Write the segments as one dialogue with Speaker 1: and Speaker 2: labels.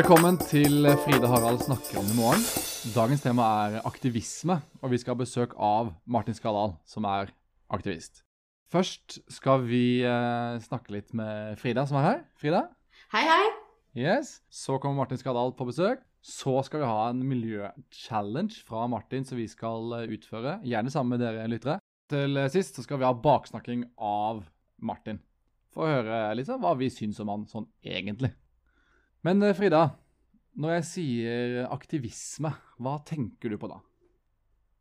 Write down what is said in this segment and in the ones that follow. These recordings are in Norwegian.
Speaker 1: Velkommen til Fride Harald snakker om i morgen. Dagens tema er aktivisme, og vi skal ha besøk av Martin Skaldal, som er aktivist. Først skal vi eh, snakke litt med Frida, som er her. Frida?
Speaker 2: Hei, hei.
Speaker 1: Yes. Så kommer Martin Skaldal på besøk. Så skal vi ha en miljøchallenge fra Martin som vi skal eh, utføre. Gjerne sammen med dere lyttere. Til eh, sist så skal vi ha baksnakking av Martin. For å høre sånn hva vi syns om han sånn egentlig. Men eh, Frida, når jeg sier aktivisme, hva tenker du på da?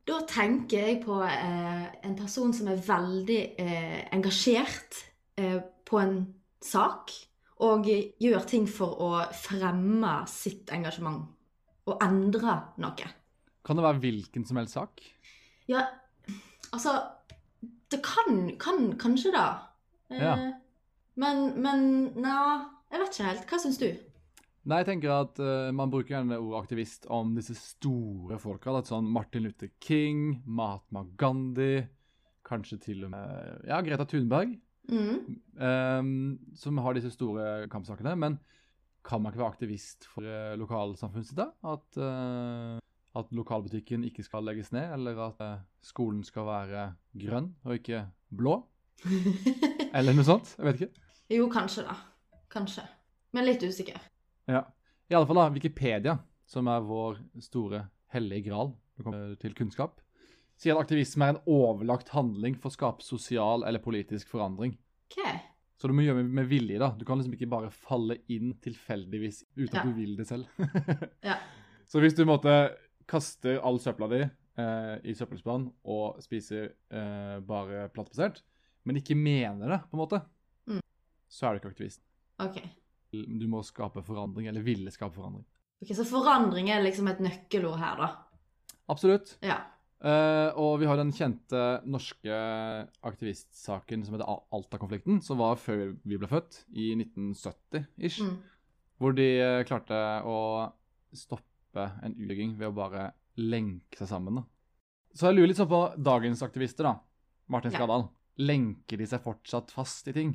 Speaker 2: Da tenker jeg på eh, en person som er veldig eh, engasjert eh, på en sak, og gjør ting for å fremme sitt engasjement. Og endre noe.
Speaker 1: Kan det være hvilken som helst sak?
Speaker 2: Ja, altså Det kan, kan kanskje da. Eh,
Speaker 1: Ja.
Speaker 2: Men, men Nja, jeg vet ikke helt. Hva syns du?
Speaker 1: Nei, jeg tenker at uh, Man bruker gjerne ordet aktivist om disse store folka. da, Sånn Martin Luther King, Mahatma Gandhi, kanskje til og med ja, Greta Thunberg.
Speaker 2: Mm.
Speaker 1: Um, som har disse store kampsakene. Men kan man ikke være aktivist for uh, lokalsamfunnet sitt? da? At, uh, at lokalbutikken ikke skal legges ned, eller at uh, skolen skal være grønn og ikke blå? Eller noe sånt? Jeg vet ikke.
Speaker 2: jo, kanskje da. Kanskje. Men litt usikker.
Speaker 1: Ja. I alle fall da, Wikipedia, som er vår store hellige gral det til kunnskap, sier at aktivisme er en overlagt handling for å skape sosial eller politisk forandring.
Speaker 2: OK.
Speaker 1: Så du må gjøre med, med vilje. da. Du kan liksom ikke bare falle inn tilfeldigvis uten
Speaker 2: Ja.
Speaker 1: at du vil det selv.
Speaker 2: Ja.
Speaker 1: Så hvis du måtte kaster all søpla di eh, i søppelspann og spiser eh, bare plantebasert, men ikke mener det, på en måte,
Speaker 2: Mm.
Speaker 1: så er du ikke aktivist.
Speaker 2: ok.
Speaker 1: Du må skape forandring, eller ville skape forandring.
Speaker 2: Ok, Så forandring er liksom et nøkkelord her, da. Absolutt. Ja.
Speaker 1: Uh, og vi har den kjente norske aktivistsaken som heter Al- Alta-konflikten, som var før vi ble født, i 1970-ish.
Speaker 2: Mm.
Speaker 1: Hvor de eh, klarte å stoppe en utbygging ved å bare lenke seg sammen. da. Så jeg lurer litt sånn på dagens aktivister, da. Martin
Speaker 2: Ja.
Speaker 1: Skadal. Lenker de seg fortsatt fast i ting?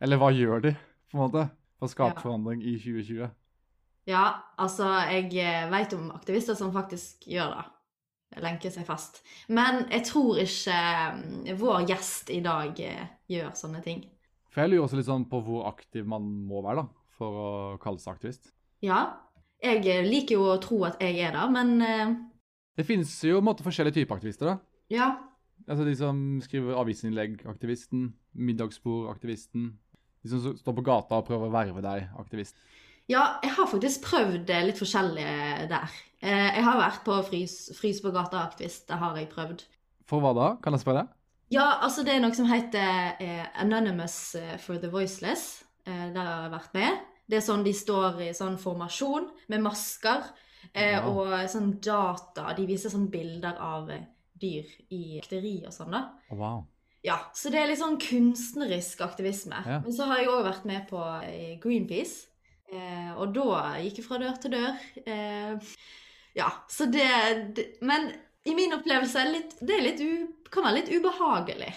Speaker 1: Eller hva gjør de, på en måte, for å skape
Speaker 2: Ja.
Speaker 1: forandring i 2020?
Speaker 2: Ja, altså, jeg vet om aktivister som faktisk gjør det. Lenker seg fast. Men jeg tror ikke eh, vår gjest i dag eh, gjør sånne ting.
Speaker 1: For jeg lurer også litt sånn på hvor aktiv man må være da, for å kalle seg aktivist.
Speaker 2: Ja, jeg eh, liker jo å tro at jeg er det, men eh,
Speaker 1: Det finnes jo måte forskjellige typer aktivister. da.
Speaker 2: ja.
Speaker 1: Altså De som skriver avisinnlegg, aktivisten. De som står på gata og prøver å verve deg, aktivist.
Speaker 2: Ja, jeg har faktisk prøvd eh, litt forskjellig der. Eh, Jeg har vært på frys, frys på gata-aktivist. Det har jeg prøvd.
Speaker 1: For hva da? Kan jeg spørre?
Speaker 2: Ja, altså det er noe som heter eh, Anonymous for the Voiceless. Der har jeg vært med. Det er sånn de står i sånn formasjon med masker
Speaker 1: Ja.
Speaker 2: og sånn data. De viser sånn bilder av dyr i ekteri og sånn, da.
Speaker 1: Wow.
Speaker 2: Ja, så det er litt sånn kunstnerisk aktivisme.
Speaker 1: Ja.
Speaker 2: Men så har jeg òg vært med på eh, Greenpeace. Eh, og da gikk jeg fra dør til dør. Eh, ja, så det, det Men i min opplevelse er det litt, det er litt u, kan være litt ubehagelig.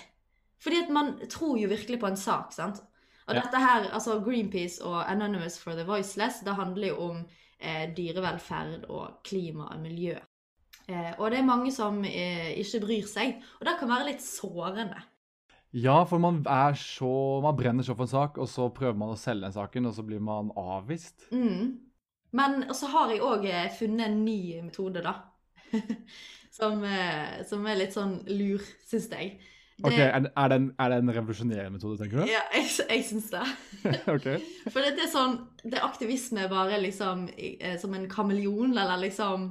Speaker 2: Fordi at man tror jo virkelig på en sak, sant. Og
Speaker 1: Ja.
Speaker 2: dette her, altså Greenpeace og Anonymous for the Voiceless, det handler jo om eh, dyrevelferd og klima og miljø. Eh, og det er mange som eh, ikke bryr seg, og det kan være litt sårende.
Speaker 1: Ja, for man så Man brenner så for en sak, og så prøver man å selge den saken, og så blir man avvist.
Speaker 2: Mm. Men så har jeg òg funnet en ny metode, da. som, eh, som er litt sånn lur, syns jeg. Det-
Speaker 1: Ok, Er, er, det en, er det en revolusjonerende metode, tenker du?
Speaker 2: Ja, jeg, jeg syns det.
Speaker 1: ok.
Speaker 2: For det er sånn Det er aktivisme bare liksom eh, som en kameleon, eller liksom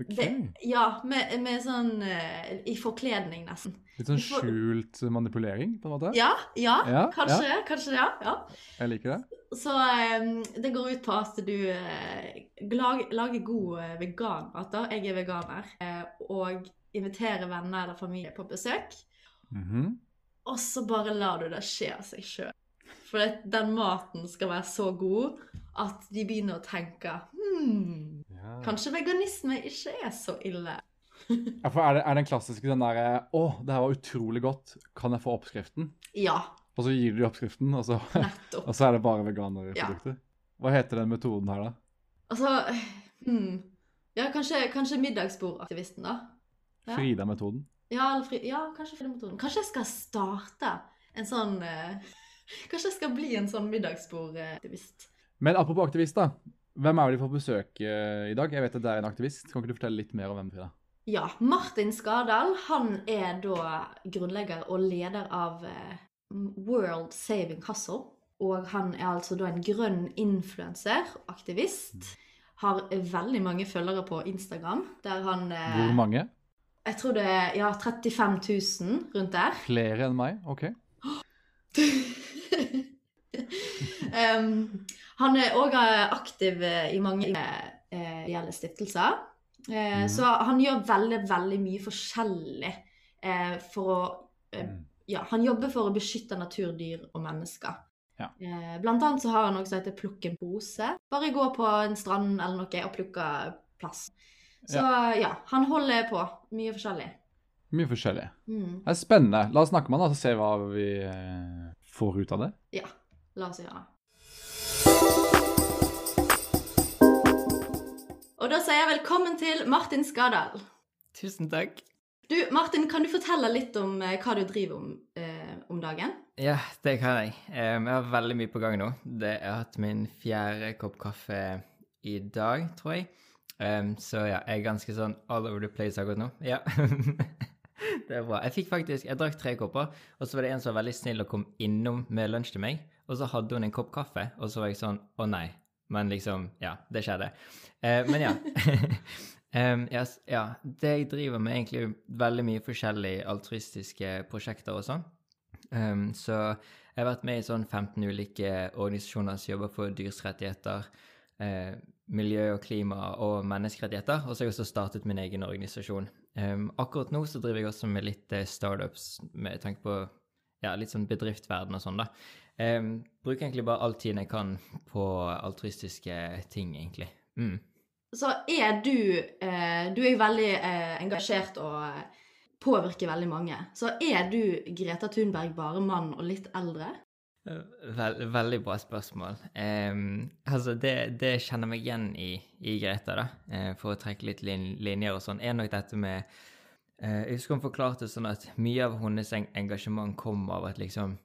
Speaker 1: ok.
Speaker 2: det, Ja, med, med sånn uh, I forkledning, nesten.
Speaker 1: Litt sånn skjult manipulering, på en måte?
Speaker 2: Ja, ja,
Speaker 1: Ja,
Speaker 2: kanskje. Kanskje det, ja. ja.
Speaker 1: Jeg liker det.
Speaker 2: Så um, det går ut på at du uh, lag, lager god eh, veganmat. da. Jeg er veganer. Eh, og inviterer venner eller familie på besøk.
Speaker 1: Mhm.
Speaker 2: Og så bare lar du det skje av seg sjøl. For det, den maten skal være så god at de begynner å tenke hmm,
Speaker 1: ja.
Speaker 2: Kanskje veganisme ikke er så ille.
Speaker 1: Ja, for er det, er den klassiske den derre Å, det her var utrolig godt. Kan jeg få oppskriften?
Speaker 2: Ja,
Speaker 1: Og så gir du oppskriften, og så, og så er det bare veganerprodukter. Hva heter den metoden her, da?
Speaker 2: Altså hmm. Ja, kanskje, kanskje middagsbordaktivisten, da. Ja.
Speaker 1: Frida-metoden.
Speaker 2: Ja, fri, ja, kanskje Frida-metoden. Kanskje jeg skal starte en sånn eh, Kanskje jeg skal bli en sånn middagsbordaktivist.
Speaker 1: Men apropos aktivist, da. Hvem er det vi får besøk eh, i dag? Jeg vet at det er en aktivist. Kan ikke du fortelle litt mer om hvem, Frida?
Speaker 2: Ja, Martin Skardal han er da grunnlegger og leder av eh, World Saving Hustle. Og han er altså da en grønn influenser, aktivist. Har veldig mange følgere på Instagram, der han eh,
Speaker 1: Hvor mange?
Speaker 2: Jeg tror det er ja, 35 000 rundt der.
Speaker 1: Flere enn meg? OK.
Speaker 2: um, han er òg aktiv i mange eh, ideelle stiftelser. Eh,
Speaker 1: Mhm.
Speaker 2: Så han gjør veldig, veldig mye forskjellig eh, for å eh,
Speaker 1: Mm.
Speaker 2: Ja, han jobber for å beskytte natur, dyr og mennesker.
Speaker 1: Ja.
Speaker 2: Eh, blant annet så har han som heter Plukk en pose. Bare gå på en strand eller noe og plukke plast. Så ja, han holder på. Mye forskjellig.
Speaker 1: Mye forskjellig.
Speaker 2: Mm.
Speaker 1: Det er spennende. La oss snakke med han og se hva vi eh, får ut av det.
Speaker 2: Ja, la oss gjøre det. Og da sier jeg velkommen til Martin Skadal.
Speaker 3: Tusen takk.
Speaker 2: Du, Martin, kan du fortelle litt om eh, hva du driver om, eh, om dagen?
Speaker 3: Ja, det kan jeg. Jeg har veldig mye på gang nå. Det, jeg har hatt min fjerde kopp kaffe i dag, tror jeg. Um, så ja, jeg er ganske sånn all over the place akkurat nå. Ja. det er bra. Jeg fikk faktisk Jeg drakk tre kopper, og så var det en som var veldig snill og kom innom med lunsj til meg, og så hadde hun en kopp kaffe, og så var jeg sånn Å nei. Men liksom Ja, det skjedde. Eh, men ja. um, yes, ja. Det jeg driver med, egentlig veldig mye forskjellige altruistiske prosjekter og sånn. Um, så jeg har vært med i sånn 15 ulike organisasjoner som jobber for dyrs rettigheter, eh, miljø og klima og menneskerettigheter, og så har jeg også startet min egen organisasjon. Um, akkurat nå så driver jeg også med litt eh, startups med tanke på ja, litt sånn bedriftsverden og sånn, da. Um, bruker egentlig bare all tiden jeg kan på altruistiske ting, egentlig. Mm.
Speaker 2: Så er du eh, Du er jo veldig eh, engasjert og eh, påvirker veldig mange. Så er du Greta Thunberg bare mann og litt eldre?
Speaker 3: Vel, veldig bra spørsmål. Altså, det, det kjenner meg igjen i, i Greta, da, eh, for å trekke litt lin linjer og sånn, er nok dette med eh, Jeg husker hun forklarte sånn at mye av hennes engasjement kom av at liksom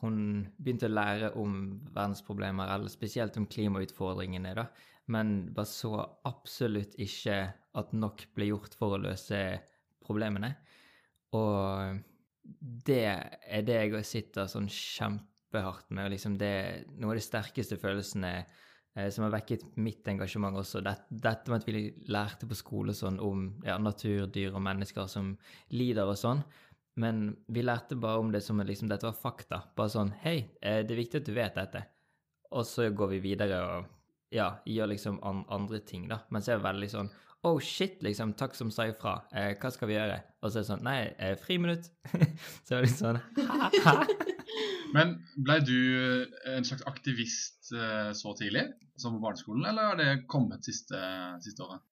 Speaker 3: hun begynte å lære om verdensproblemer, eller spesielt om klimautfordringene, da, men bare så absolutt ikke at nok ble gjort for å løse problemene. Og det er det jeg sitter sånn kjempehardt med, og liksom det noe av de sterkeste følelsene eh, som har vekket mitt engasjement også. Det, dette med at vi lærte på skole sånn om ja, natur, dyr og mennesker som lider og sånn. Men vi lærte bare om det som liksom, dette var fakta. Bare sånn Hei, eh, det er viktig at du vet dette. Og så går vi videre og ja, gjør liksom an andre ting, da. Men så er det veldig sånn Oh shit, liksom, takk som sa ifra. Eh, hva skal vi gjøre? Og så er det sånn Nei, eh, friminutt. så er det litt sånn
Speaker 4: Men blei du en slags aktivist eh, så tidlig, som på barneskolen, eller har det kommet siste, siste året?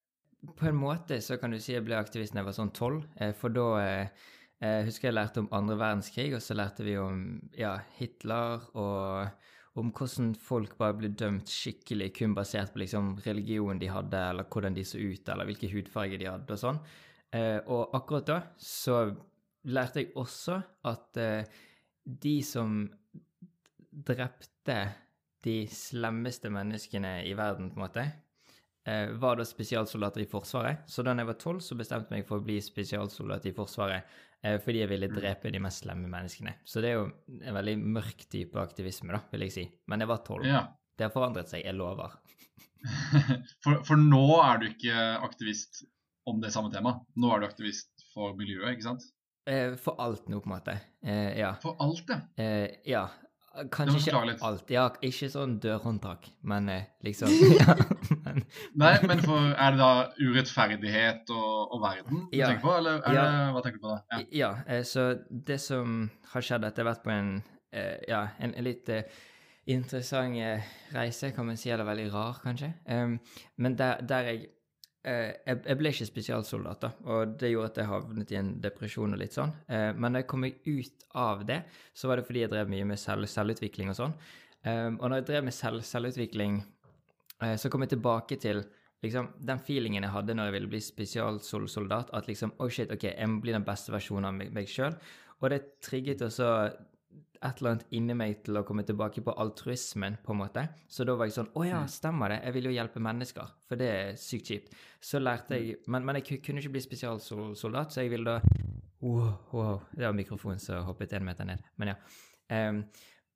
Speaker 3: På en måte så kan du si jeg ble aktivist da jeg var sånn tolv, eh, for da eh, eh, husker jeg lærte om andre verdenskrig, og så lærte vi om ja, Hitler og om hvordan folk bare ble dømt skikkelig kun basert på liksom religionen de hadde, eller hvordan de så ut, eller hvilken hudfarge de hadde, og sånn. Eh, og akkurat da så lærte jeg også at eh, de som drepte de slemmeste menneskene i verden, på en måte, eh, var da spesialsoldater i Forsvaret. Så da jeg var tolv, så bestemte jeg meg for å bli spesialsoldat i Forsvaret eh, fordi jeg ville drepe de mest slemme menneskene. Så det er jo en veldig mørk type aktivisme, da, vil jeg si. Men jeg var tolv.
Speaker 4: Ja.
Speaker 3: Det har forandret seg, jeg lover.
Speaker 4: For, for nå er du ikke aktivist om det samme temaet. Nå er du aktivist for miljøet, ikke sant?
Speaker 3: Eh, for alt nå, på en måte. Eh, ja.
Speaker 4: For alt, ja?
Speaker 3: Eh, ja. Kanskje ikke alt. Ja, ikke sånn dørhåndtak, men liksom ja, men,
Speaker 4: Nei, men for, er det da urettferdighet og, og verden du
Speaker 3: Ja.
Speaker 4: tenker på, eller er
Speaker 3: Ja.
Speaker 4: det, hva tenker du på da? Ja.
Speaker 3: Ja, så det som har skjedd, etter vært på en, eh, ja, en, en litt interessant reise, kan man si, eller veldig rar, kanskje. Um, men der, der jeg, jeg Jeg ble ikke spesialsoldat, da, og det gjorde at jeg havnet i en depresjon og litt sånn. Eh, men da jeg kom ut av det, så var det fordi jeg drev mye med selv, selvutvikling og sånn. Um, og når jeg drev med selv, selvutvikling Eh, så kom jeg tilbake til liksom, den feelingen jeg hadde når jeg ville bli spesialsoldat. At liksom Oh shit, OK, jeg må bli den beste versjonen av meg, meg sjøl. Og det trigget også et eller annet inni meg til å komme tilbake på altruismen, på en måte. Så da var jeg sånn Å ja, stemmer det. Jeg vil jo hjelpe mennesker. For det er sykt kjipt. Så lærte jeg Men, men jeg kunne ikke bli spesialsoldat, så jeg ville da Wow, wow. Det var mikrofonen som hoppet en meter ned. Men ja. Um,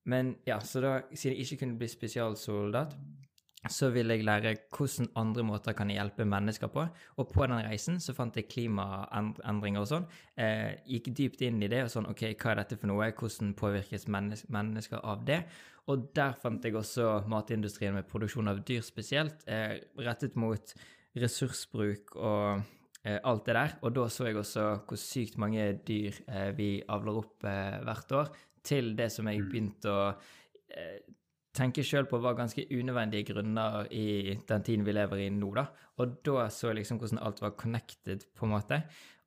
Speaker 3: men ja, så da, siden jeg ikke kunne bli spesialsoldat, så ville jeg lære hvordan andre måter kan jeg hjelpe mennesker på. Og på den reisen så fant jeg klimaendringer og sånn. Eh, gikk dypt inn i det og sånn OK, hva er dette for noe? Hvordan påvirkes mennes mennesker av det? Og der fant jeg også matindustrien med produksjon av dyr spesielt, eh, rettet mot ressursbruk og eh, alt det der. Og da så jeg også hvor sykt mange dyr eh, vi avler opp eh, hvert år, til det som jeg begynte å tenke sjøl på var ganske unødvendige grunner i den tiden vi lever i nå, da. Og da så jeg liksom hvordan alt var connected, på en måte.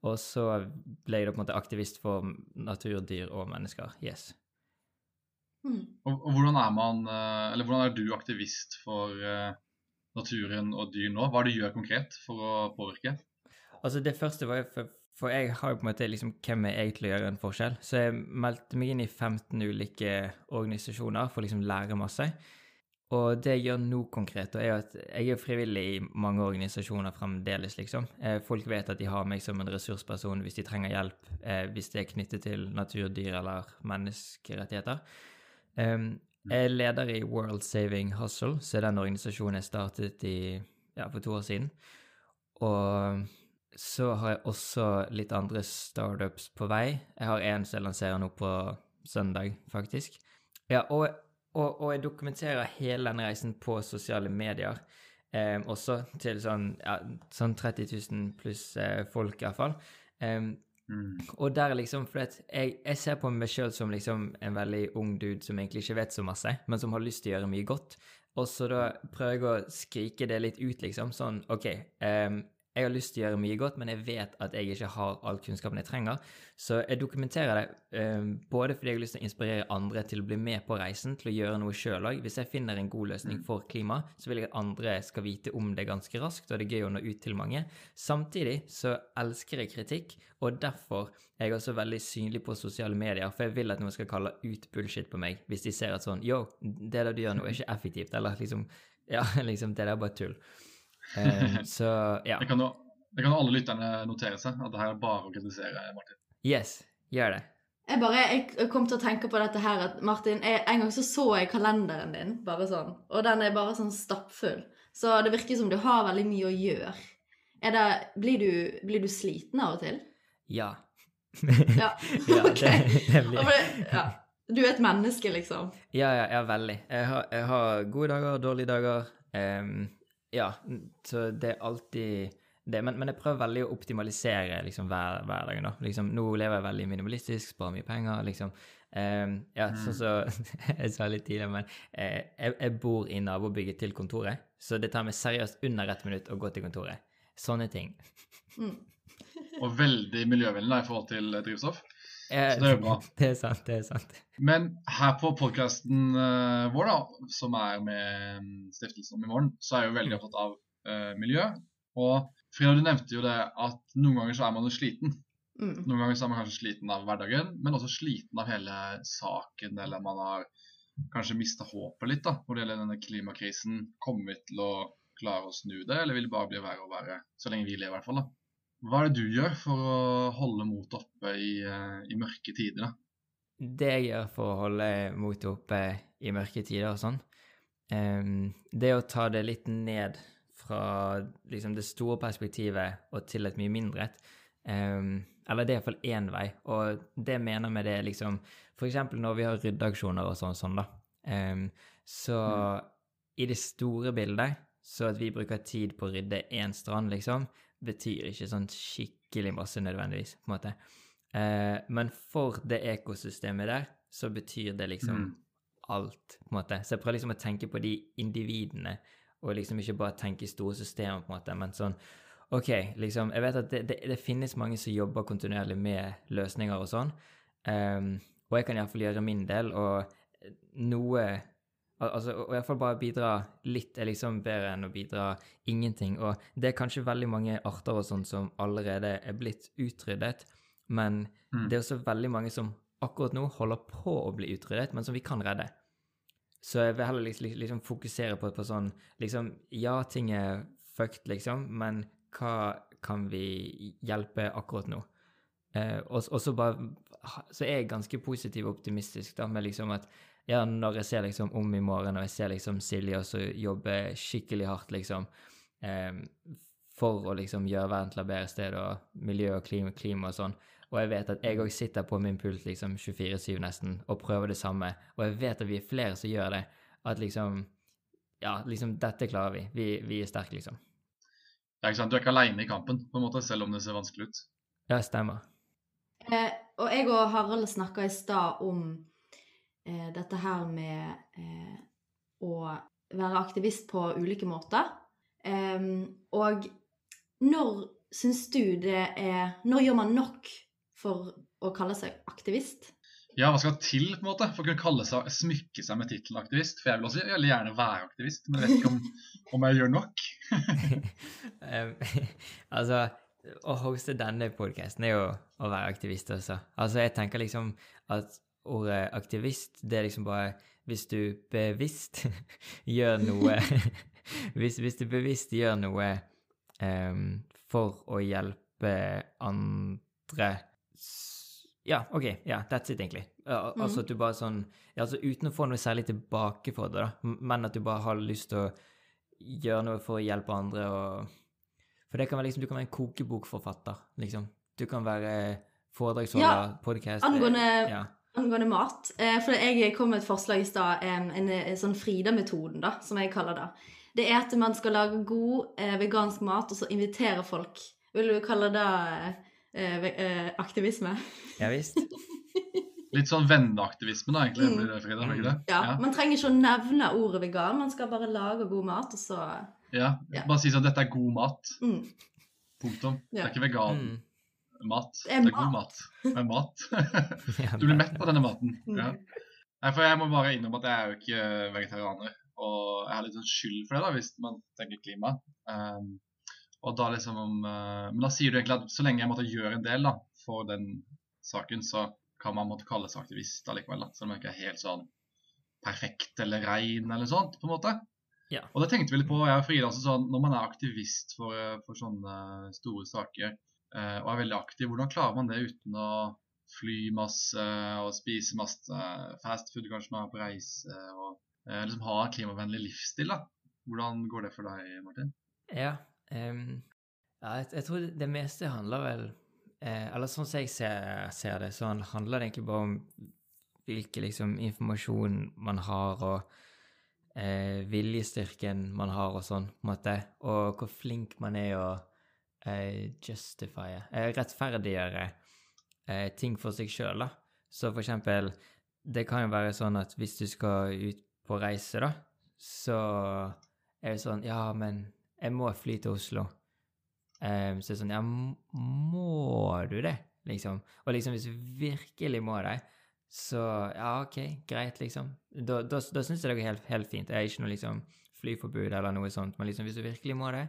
Speaker 3: Og så ble jeg da på en måte aktivist for natur, dyr og mennesker. Yes.
Speaker 2: Mm.
Speaker 4: Og, og hvordan er man eh, Eller hvordan er du aktivist for eh, naturen og dyr nå? Hva er det du gjør konkret for å påvirke?
Speaker 3: Altså, det første var jo for, jeg har jo på en måte liksom hvem er jeg til å gjøre en forskjell. Så jeg meldte meg inn i 15 ulike organisasjoner for å liksom lære masse. Og det jeg gjør nå konkret, er at jeg er frivillig i mange organisasjoner fremdeles, liksom. Eh, folk vet at de har meg som en ressursperson hvis de trenger hjelp, eh, hvis det er knyttet til natur, dyr eller menneskerettigheter. Um, jeg er leder i World Saving Hustle, så er den organisasjonen jeg startet i, ja, for to år siden. Og så har jeg også litt andre startups på vei. Jeg har en som jeg lanserer nå på søndag, faktisk. Ja, og, og, og jeg dokumenterer hele den reisen på sosiale medier. Eh, også til sånn, ja, sånn 30 000 pluss eh, folk, iallfall. Eh,
Speaker 4: Mm.
Speaker 3: og der liksom, for jeg, jeg ser på meg sjøl som liksom en veldig ung dude som egentlig ikke vet så masse, men som har lyst til å gjøre mye godt. Og så da prøver jeg å skrike det litt ut, liksom. Sånn OK, em, jeg har lyst til å gjøre mye godt, men jeg vet at jeg ikke har all kunnskapen jeg trenger. Så jeg dokumenterer det både fordi jeg har lyst til å inspirere andre til å bli med på reisen, til å gjøre noe sjøl òg. Hvis jeg finner en god løsning for klima, så vil jeg at andre skal vite om det ganske raskt, og det er gøy å nå ut til mange. Samtidig så elsker jeg kritikk, og derfor er jeg også veldig synlig på sosiale medier, for jeg vil at noen skal kalle ut bullshit på meg hvis de ser at sånn Yo, det der du gjør nå, er ikke effektivt, eller liksom Ja, liksom, det der er bare tull. Em, så ja.
Speaker 4: Det kan jo det kan jo alle lytterne notere seg, at det her er bare å kritisere Martin.
Speaker 3: Yes, gjør det.
Speaker 2: Jeg bare, jeg kom til å tenke på dette her at Martin, jeg, en gang så så jeg kalenderen din, bare sånn, og den er bare sånn stappfull. Så det virker som du har veldig mye å gjøre. Er det, blir, du, blir du sliten av og til?
Speaker 3: Ja.
Speaker 2: Ja.
Speaker 3: ja, det, det blir
Speaker 2: ja. Du er et menneske, liksom.
Speaker 3: Ja, ja, ja, veldig. Jeg har, jeg har gode dager, dårlige dager. Em, ja, så det er alltid det. Men, men jeg prøver veldig å optimalisere liksom, hver, hverdagen. da. Liksom, nå lever jeg veldig minimalistisk, sparer mye penger. liksom. Em, ja, sånn som jeg sa litt tidligere, men eh, jeg, jeg bor i nabobygget til kontoret, så det tar meg seriøst under ett minutt å gå til kontoret. Sånne ting.
Speaker 2: Mm.
Speaker 4: Og veldig miljøvennlig i forhold til eh, drivstoff.
Speaker 3: Eh,
Speaker 4: Så det er jo bra.
Speaker 3: Det er sant, det er sant.
Speaker 4: Men her på podkasten vår, da, som er med mm, stiftelsen om i morgen, så er jeg jo veldig opptatt av uh, miljø. Og Frida, du nevnte jo det at noen ganger så er man jo sliten.
Speaker 2: Mm.
Speaker 4: Noen ganger så er man kanskje sliten av hverdagen, men også sliten av hele saken, eller man har kanskje mista håpet litt da, når det gjelder denne klimakrisen. Kommer vi til å klare å snu det, eller vil det bare bli verre og verre så lenge vi lever, i hvert fall? da? Hva er det du gjør for å holde motet oppe i, eh, i mørke tider? da?
Speaker 3: Det jeg gjør for å holde motet oppe i mørke tider og sånn, um, det er å ta det litt ned fra liksom, det store perspektivet og til et mye mindre et. Um, eller det er iallfall én vei, og det mener vi det er liksom eksempel når vi har ryddeaksjoner og sånn, sånn da, Um, så i det store bildet, så at vi bruker tid på å rydde én strand, liksom, betyr ikke sånn skikkelig masse nødvendigvis, på en måte. Eh, men for det ekosystemet der, så betyr det liksom
Speaker 4: Mm.
Speaker 3: alt, på en måte. Så jeg prøver liksom å tenke på de individene, og liksom ikke bare tenke i store systemer, på en måte, men sånn OK, liksom Jeg vet at det, det, det finnes mange som jobber kontinuerlig med løsninger og sånn, um, og jeg kan iallfall gjøre min del, og noe altså, og i hvert fall bare bidra litt er liksom bedre enn å bidra ingenting. Og det er kanskje veldig mange arter og sånn som allerede er blitt utryddet, men
Speaker 1: Mm.
Speaker 3: det er også veldig mange som akkurat nå holder på å bli utryddet, men som vi kan redde. Så jeg vil heller liksom, liksom fokusere på, på sånn liksom, Ja, ting er fucked, liksom, men hva kan vi hjelpe akkurat nå? Eh, og, og så bare Så er jeg ganske positiv og optimistisk da, med liksom at ja, når jeg ser liksom om i morgen, og jeg ser liksom Silje også jobbe skikkelig hardt, liksom, eh, for å liksom gjøre verden til et bedre sted, og miljø og klima, klima og sånn, og jeg vet at jeg òg sitter på min pult liksom 24-7 nesten og prøver det samme, og jeg vet at vi er flere som gjør det, at liksom Ja, liksom, dette klarer vi. Vi, vi er sterke, liksom.
Speaker 1: Ja, ikke sant? Du er ikke aleine i kampen, på en måte, selv om det ser vanskelig ut.
Speaker 3: Ja, stemmer.
Speaker 2: Eh, og jeg og Harald snakka i stad om eh, dette her med eh, å være aktivist på ulike måter. Og når syns du det er Når gjør man nok for å kalle seg aktivist?
Speaker 1: Ja, hva skal til på en måte for å kunne kalle seg, smykke seg med tittelen aktivist? For jeg vil også veldig gjerne være aktivist, men jeg vet ikke om, om jeg gjør nok.
Speaker 3: Altså, å hoste denne podkasten er jo å være aktivist også. Altså, jeg tenker liksom at ordet aktivist, det er liksom bare hvis du bevisst gjør noe hvis, hvis du bevisst gjør noe um, for å hjelpe andre Ja, OK. Ja, that's it, egentlig. Al
Speaker 2: Mhm.
Speaker 3: Altså at du bare sånn ja, altså Uten å få noe særlig tilbake for det, da, men at du bare har lyst til å gjøre noe for å hjelpe andre og For det kan være liksom Du kan være en kokebokforfatter, liksom. Du kan være foredragsholder,
Speaker 2: Ja,
Speaker 3: podcast
Speaker 2: angående-
Speaker 3: ja.
Speaker 2: Angående mat. Eh, for jeg kom med et forslag i stad, en, en, en sånn Frida-metoden, da, som jeg kaller det. Det er at man skal lage god eh, vegansk mat, og så invitere folk. Vil du kalle det eh, eh, aktivisme?
Speaker 3: ja visst.
Speaker 1: Litt sånn venneaktivisme, da, egentlig.
Speaker 2: Mm.
Speaker 1: blir det, Frida, blir det Ja.
Speaker 2: Ja, Man trenger ikke å nevne ordet vegan, man skal bare lage god mat, og så
Speaker 1: ja.
Speaker 2: Ja.
Speaker 1: Bare si sånn dette er god mat.
Speaker 2: mm.
Speaker 1: Punktum. Det er ikke vegan
Speaker 3: Mm.
Speaker 1: Mat.
Speaker 2: Det er
Speaker 1: Det er god mat. Det er mat. Du blir mett av denne maten.
Speaker 2: Mm.
Speaker 1: Ja. Nei, for Jeg må bare innrømme at jeg er jo ikke vegetarianer. Og jeg har litt sånn skyld for det, da, hvis man tenker klima. Um, og da liksom om, eh, Men da sier du egentlig at så lenge jeg måtte gjøre en del da, for den saken, så kan man måtte kalle seg aktivist allikevel. da, Selv om jeg ikke er helt sånn perfekt eller rein eller sånt, på en måte.
Speaker 3: Ja.
Speaker 1: Og det tenkte vi litt på, jeg og Frida. Altså, sånn, når man er aktivist for, eh, for sånne store saker og er veldig aktiv, hvordan klarer man det uten å fly masse og spise masse fast food kanskje når man er på reise, og eh, liksom ha en klimavennlig livsstil? da? Hvordan går det for deg, Martin?
Speaker 3: Ja, um, ja jeg, jeg tror det, meste handler vel eh, Eller sånn som jeg ser, ser det, så handler det egentlig bare om hvilken liksom, informasjon man har, og eh, viljestyrken man har, og sånn, på en måte. Og hvor flink man er å eh, justifye, eh, rettferdiggjøre eh, ting for seg sjøl, da. Så for eksempel, det kan jo være sånn at hvis du skal ut på reise, da, så er det sånn Ja, men jeg må fly til Oslo. Um, så det er sånn Ja, må du det? Liksom. Og liksom, hvis du virkelig må det, så ja, OK, greit, liksom. Da, da, da syns jeg det går helt, helt fint. Jeg er ikke noe liksom flyforbud eller noe sånt, men liksom, hvis du virkelig må det,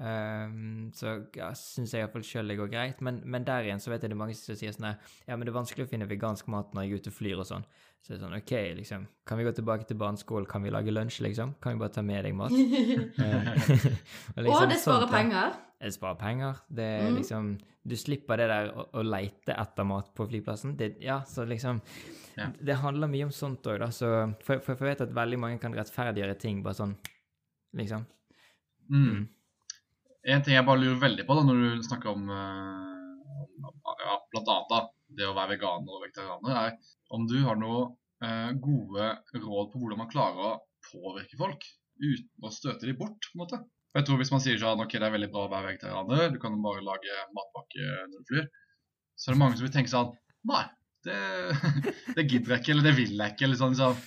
Speaker 3: ehm, så ja, syns jeg iallfall sjøl det går greit. Men, men der igjen så vet jeg det er mange som sier sånn her Ja, men det er vanskelig å finne vegansk mat når jeg er ute og flyr og sånn. Så det er sånn OK, liksom. Kan vi gå tilbake til barneskolen? Kan vi lage lunsj, liksom? Kan vi bare ta med deg mat? og, og
Speaker 2: Og
Speaker 3: liksom
Speaker 2: det sparer
Speaker 3: sånt,
Speaker 2: penger.
Speaker 3: Det sparer penger. Det er
Speaker 2: Mm.
Speaker 3: liksom Du slipper det der å, å leite etter mat på flyplassen. Det, ja, så liksom
Speaker 1: Ja.
Speaker 3: Det handler mye om sånt òg, da. Så, for, for jeg vet at veldig mange kan rettferdiggjøre ting bare sånn, liksom.
Speaker 1: Mm. En ting jeg bare lurer veldig på da, når du snakker om, eh, ja, blant annet da, det å være veganer og vegetarianer, er om du har noen eh, gode råd på hvordan man klarer å påvirke folk uten å støte dem bort. på en måte. Jeg tror Hvis man sier sånn, ok, det er veldig bra å være vegetarianer, du kan bare lage matpakke når du flyr, så er det mange som vil tenke sånn Nei, det, det gidder jeg ikke, eller det vil jeg ikke. eller sånn, sånn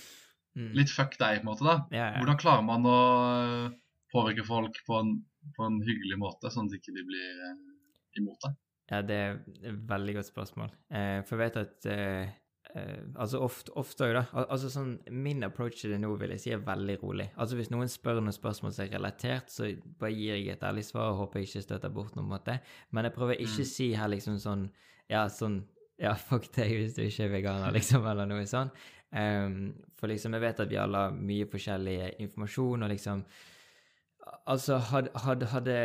Speaker 3: Mm.
Speaker 1: Litt fuck deg, på en måte. da. Hvordan klarer man å øh, påvirke folk på en, på en hyggelig måte, sånn at ikke de blir eh, imot deg?
Speaker 3: Ja, det er et veldig godt spørsmål. Eh, for jeg vet at eh, eh, altså ofte, ofte da. Al altså sånn, Min approach til det nå vil jeg si er veldig rolig. Altså Hvis noen spør noen spørsmål som er relatert, så bare gir jeg et ærlig svar og håper jeg ikke støter bort noen måte. Men jeg prøver ikke å
Speaker 4: Mm.
Speaker 3: si her liksom sånn Ja, sånn Ja, fuck deg hvis du ikke er veganer, liksom, eller noe sånn. Um, for liksom, jeg vet at vi alle har mye forskjellig informasjon, og liksom Altså, hadde, hadde, hadde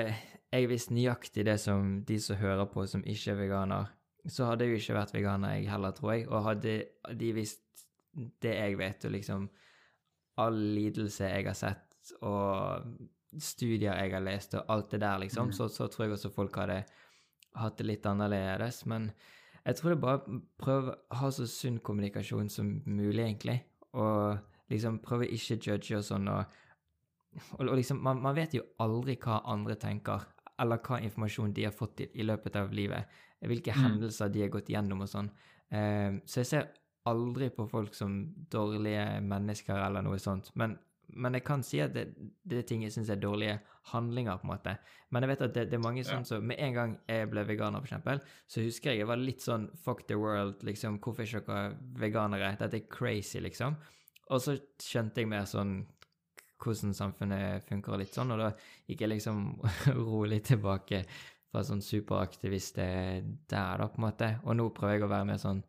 Speaker 3: jeg visst nøyaktig det som de som hører på, som ikke er veganer, så hadde jeg jo ikke vært veganer, jeg heller, tror jeg. Og hadde de visst det jeg vet, og liksom all lidelse jeg har sett, og studier jeg har lest, og alt det der, liksom,
Speaker 4: Mm.
Speaker 3: så, så tror jeg også folk hadde hatt det litt annerledes. Men jeg tror det bare å prøve å ha så sunn kommunikasjon som mulig, egentlig. Og liksom prøve ikke judge og sånn, og, og, og liksom man, man vet jo aldri hva andre tenker, eller hva informasjon de har fått i, i løpet av livet. Hvilke
Speaker 4: Mm.
Speaker 3: hendelser de har gått gjennom og sånn. Uh, så jeg ser aldri på folk som dårlige mennesker eller noe sånt. Men, men jeg kan si at det, det er ting jeg syns er dårlige handlinger, på en måte. Men jeg vet at det, det er mange sånn som Med en gang jeg ble veganer, eksempel, så husker jeg jeg var litt sånn fuck the world, liksom. Hvorfor er ikke dere veganere? Dette er crazy, liksom. Og så skjønte jeg mer sånn hvordan samfunnet funker og litt sånn, og da gikk jeg liksom rolig tilbake fra sånn superaktivist der, da, på en måte. Og nå prøver jeg å være mer sånn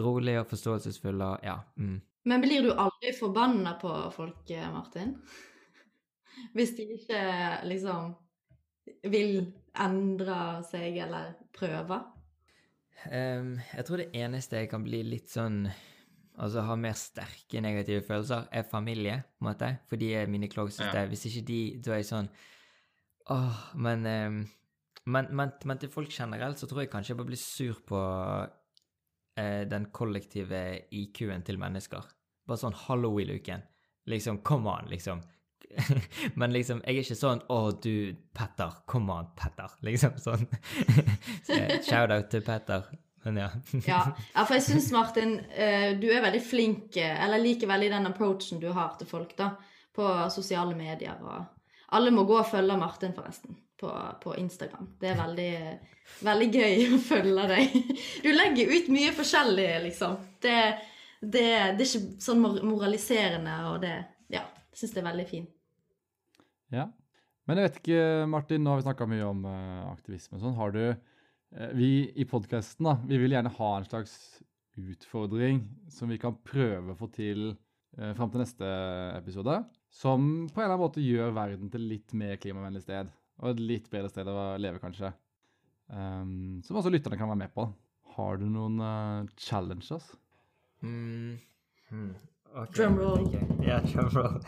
Speaker 3: rolig og forståelsesfull og ja. Mm.
Speaker 2: Men blir du aldri forbanna på folk, eh, Martin? Hvis de ikke liksom vil endre seg eller prøve?
Speaker 3: Um, jeg tror det eneste jeg kan bli litt sånn Altså ha mer sterke negative følelser, er familie, på en måte. For de er mine closeste.
Speaker 4: Ja.
Speaker 3: Hvis ikke de Da er jeg sånn Åh, men, ehm, men, men Men til folk generelt så tror jeg kanskje jeg bare blir sur på eh, den kollektive IQ-en til mennesker. Bare sånn Halloween-uken. Liksom, come on, liksom. Men liksom, jeg er ikke sånn 'Å, du, Petter. Come on, Petter.' Liksom sånn. Shout-out til Petter. Men ja.
Speaker 2: Ja, ja for jeg syns, Martin, eh, du er veldig flink, eh, eller liker veldig den approachen du har til folk, da, på sosiale medier og Alle må gå og følge Martin, forresten, på, på Instagram. Det er veldig, veldig gøy å følge deg. Du legger ut mye forskjellig, liksom. Det, det, det er ikke sånn moraliserende, og det Ja, jeg syns det er veldig fint.
Speaker 1: Ja. Men jeg vet ikke, Martin, nå har vi snakka mye om eh, aktivisme og sånn. Har du Vi i podkasten, vi vil gjerne ha en slags utfordring som vi kan prøve å få til eh, fram til neste episode. Som på en eller annen måte gjør verden til litt mer klimavennlig sted. Og et litt bedre sted å leve, kanskje. Um, som også lytterne kan være med på. Har du noen uh, challenges?
Speaker 3: Mm. Hmm. ok,
Speaker 2: Drumroll.
Speaker 3: ok. Ja, drumroll.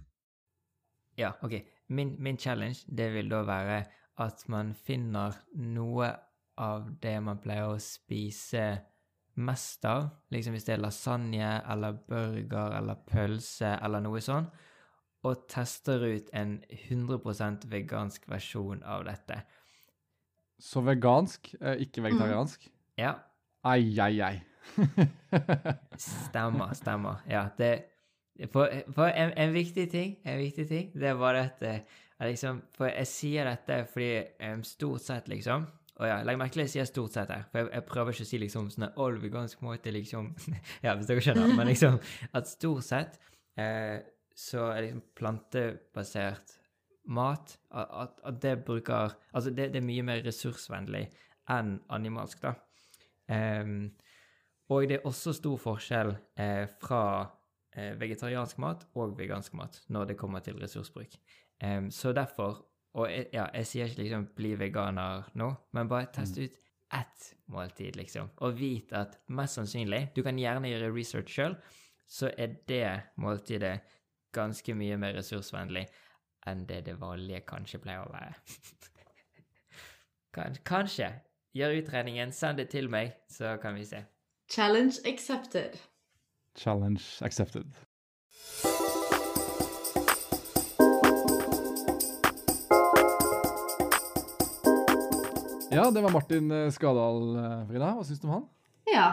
Speaker 3: ja, OK. Min, min challenge, det vil da være at man finner noe av det man pleier å spise mest av. Liksom hvis det er lasagne eller burger eller pølse eller noe sånn. Og tester ut en 100% vegansk versjon av dette.
Speaker 1: Så vegansk, eh, ikke vegetariansk?
Speaker 3: Ja,
Speaker 1: Ai, ai, ai.
Speaker 3: Stemmer, stemmer. Ja, det For, for en, en viktig ting, en viktig ting, det bare at jeg liksom For jeg sier dette fordi um, stort sett, liksom Og ja, legg merke til at jeg sier stort sett her, for jeg, jeg prøver ikke å si liksom sånn all vegansk måte, liksom Ja, hvis dere skjønner, men liksom at stort sett eh, så er liksom plantebasert mat at, at, at det bruker Altså, det, det er mye mer ressursvennlig enn animalsk, da. Um, og det er også stor forskjell eh, fra eh, vegetariansk mat og vegansk mat når det kommer til ressursbruk. Em, så derfor Og jeg, ja, jeg sier ikke liksom 'bli veganer' nå, men bare test ut ett måltid, liksom. Og vit at mest sannsynlig Du kan gjerne gjøre research sjøl, så er det måltidet ganske mye mer ressursvennlig enn det det vanlige kanskje pleier å være. Kanskje. Gjør utredningen, send det til meg, så kan vi se.
Speaker 2: Challenge accepted.
Speaker 1: Challenge accepted. Ja, det var Martin eh, Skadal, eh, Frida. Hva syns du om han?
Speaker 2: Ja.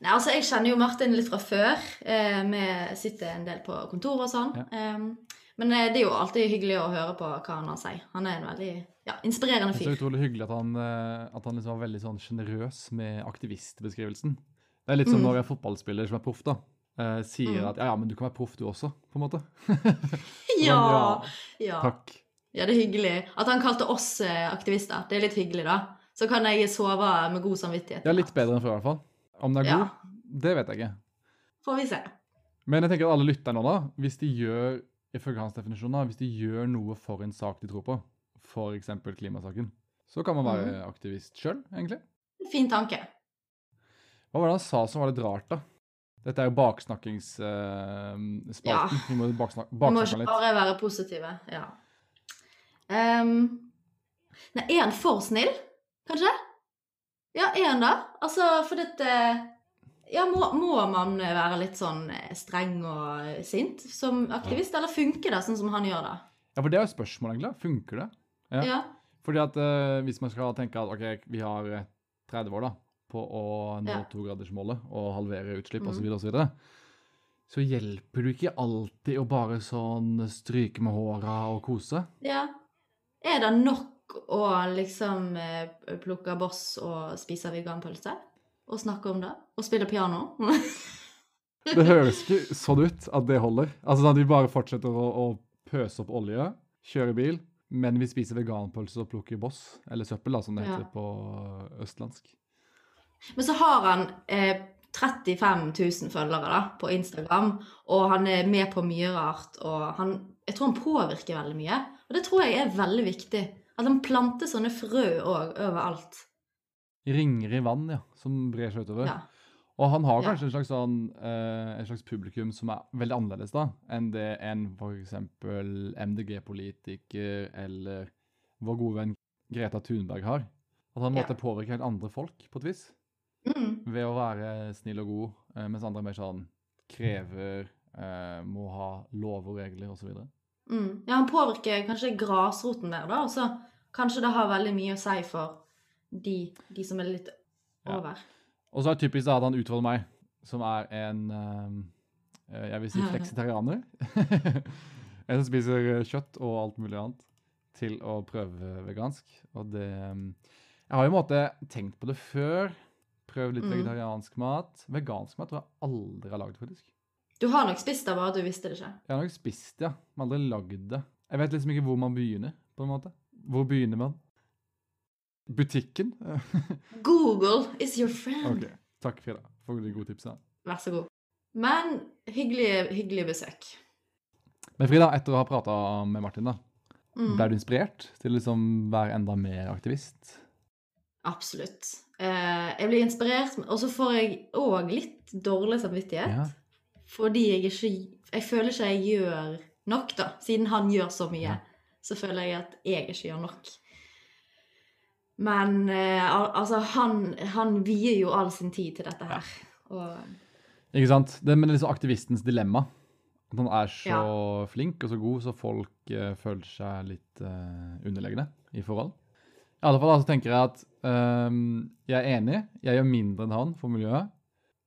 Speaker 2: Nei, altså, jeg kjenner jo Martin litt fra før. Eh, vi sitter en del på kontoret og sånn.
Speaker 1: Ja.
Speaker 2: Eh, Men eh, det er jo alltid hyggelig å høre på hva han har å si. Han er en veldig ja, inspirerende
Speaker 1: Det er så utrolig hyggelig at han, eh, at han liksom var veldig sånn sjenerøs med aktivistbeskrivelsen. Det er litt som
Speaker 2: Mm.
Speaker 1: når en fotballspiller som er proff, da, eh, sier
Speaker 2: Mm.
Speaker 1: at ja, ja, men du kan være proff du også, på en måte.
Speaker 2: Ja, ja.
Speaker 1: Takk.
Speaker 2: Ja, det er hyggelig. At han kalte oss eh, aktivister, det er litt hyggelig, da. Så kan jeg sove med god samvittighet.
Speaker 1: Ja, litt bedre enn før, i hvert fall. Om den er
Speaker 2: Ja.
Speaker 1: god, det vet jeg ikke.
Speaker 2: Får vi se.
Speaker 1: Men jeg tenker at alle lytter nå, da, hvis de gjør ifølge hans definisjon da, hvis de gjør noe for en sak de tror på, f.eks. klimasaken, så kan man være
Speaker 2: mm.
Speaker 1: aktivist sjøl, egentlig.
Speaker 2: Fin tanke.
Speaker 1: Hva var det han sa som var litt rart, da? Dette er jo baksnakkingsspalten.
Speaker 2: Ja.
Speaker 1: Vi må baksnak
Speaker 2: Vi må ikke bare være positive. Ja. Ehm, nei, er han for snill, kanskje? Ja, er han det? Altså, for dette Ja, må, må man være litt sånn eh, streng og sint som aktivist, eller funker det sånn som han gjør det?
Speaker 1: Ja, for det er jo spørsmålet, egentlig. Funker det? Ja.
Speaker 2: Ja.
Speaker 1: Fordi at uh, hvis man skal tenke at ok, vi har eh, 30 år da, på å nå
Speaker 2: Ja.
Speaker 1: togradersmålet og halvere utslipp
Speaker 2: mm.
Speaker 1: osv., så, videre, så hjelper det ikke alltid å bare sånn stryke med håra og kose.
Speaker 2: ja. Er det nok å liksom eh, plukke boss og spise veganpølse? Og snakke om det? Og spille piano?
Speaker 1: Det høres ikke sånn ut at det holder. Altså sånn at Vi bare fortsetter å, å pøse opp olje, kjøre bil, men vi spiser veganpølse og plukker boss, eller søppel, da, som det
Speaker 2: Ja.
Speaker 1: heter på østlandsk.
Speaker 2: Men så har han eh, 35 000 følgere da, på Instagram, og han er med på mye rart. Og han, jeg tror han påvirker veldig mye. Og det tror jeg er veldig viktig. At han planter sånne frø òg overalt.
Speaker 1: Ringer i vann, ja, som brer seg utover.
Speaker 2: Ja.
Speaker 1: Og han har
Speaker 2: Ja.
Speaker 1: kanskje en slags, sånn, uh, en slags publikum som er veldig annerledes da, enn det en f.eks. MDG-politiker eller vår gode venn Greta Thunberg har. At han
Speaker 2: Ja.
Speaker 1: måtte påvirke helt andre folk på et vis,
Speaker 2: Mm.
Speaker 1: ved å være snill og god, eh, mens andre er mer sånn krever, uh, må ha lover og regler osv.
Speaker 2: Mm. ja, han påvirker kanskje grasroten der, da. Og så kanskje det har veldig mye å si for de, de som er litt
Speaker 1: Ja.
Speaker 2: over.
Speaker 1: Og så er det typisk da at han utfordrer meg, som er en eh, jeg vil si fleksitarianer. en som spiser eh, kjøtt og alt mulig annet, til å prøve vegansk. Og det eh, Jeg har jo en måte tenkt på det før. Prøvd litt
Speaker 2: Mm.
Speaker 1: vegetariansk mat. Vegansk mat tror jeg aldri har lagd, faktisk.
Speaker 2: Du har nok spist det, bare du visste det ikke.
Speaker 1: Jeg har nok spist det, ja. Men aldri lagd det. Jeg vet liksom ikke hvor man begynner, på en måte. Hvor begynner man? Butikken?
Speaker 2: Google is your friend.
Speaker 1: OK. Takk, Frida, for de gode tipsene.
Speaker 2: Vær så god. Men hyggelig, hyggelig besøk.
Speaker 1: Men Frida, etter å ha prata med Martin, da,
Speaker 2: Mm.
Speaker 1: ble du inspirert til å liksom være enda mer aktivist?
Speaker 2: Absolutt. Eh, jeg blir inspirert, og så får jeg òg litt dårlig samvittighet.
Speaker 1: Ja.
Speaker 2: Fordi jeg ikke Jeg føler ikke jeg gjør nok, da. Siden han gjør så mye,
Speaker 1: Ja.
Speaker 2: så føler jeg at jeg ikke gjør nok. Men uh, altså, han, han vier jo all sin tid til dette her. Og
Speaker 1: Ikke sant? Det er liksom aktivistens dilemma. At han er så flink og så god, så folk uh, føler seg litt uh, underlegne i forhold. I alle fall så tenker jeg at um, jeg er enig. Jeg gjør mindre enn han for miljøet.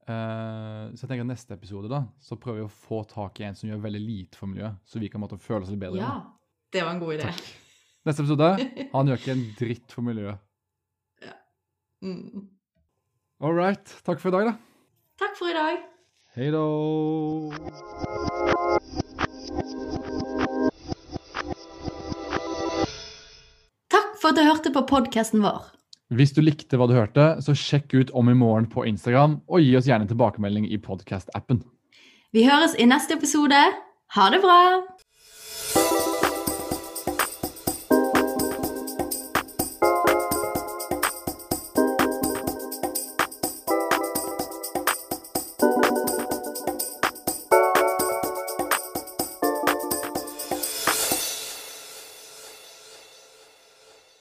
Speaker 1: Eh, så jeg tenker neste episode da, så prøver vi å få tak i en som gjør veldig lite for miljøet, så vi kan måtte føle oss litt bedre.
Speaker 2: ja, det var en god idé.
Speaker 1: Takk. Neste episode, han gjør ikke en dritt for miljøet.
Speaker 2: Mm.
Speaker 1: All right. Takk for i dag, da.
Speaker 2: Takk for i dag.
Speaker 1: Hei da.
Speaker 2: Takk for at du hørte på podkasten vår.
Speaker 1: Hvis du likte hva du hørte, så sjekk ut Om i morgen på Instagram, og gi oss gjerne tilbakemelding i podcast-appen.
Speaker 2: Vi høres i neste episode. Ha det bra!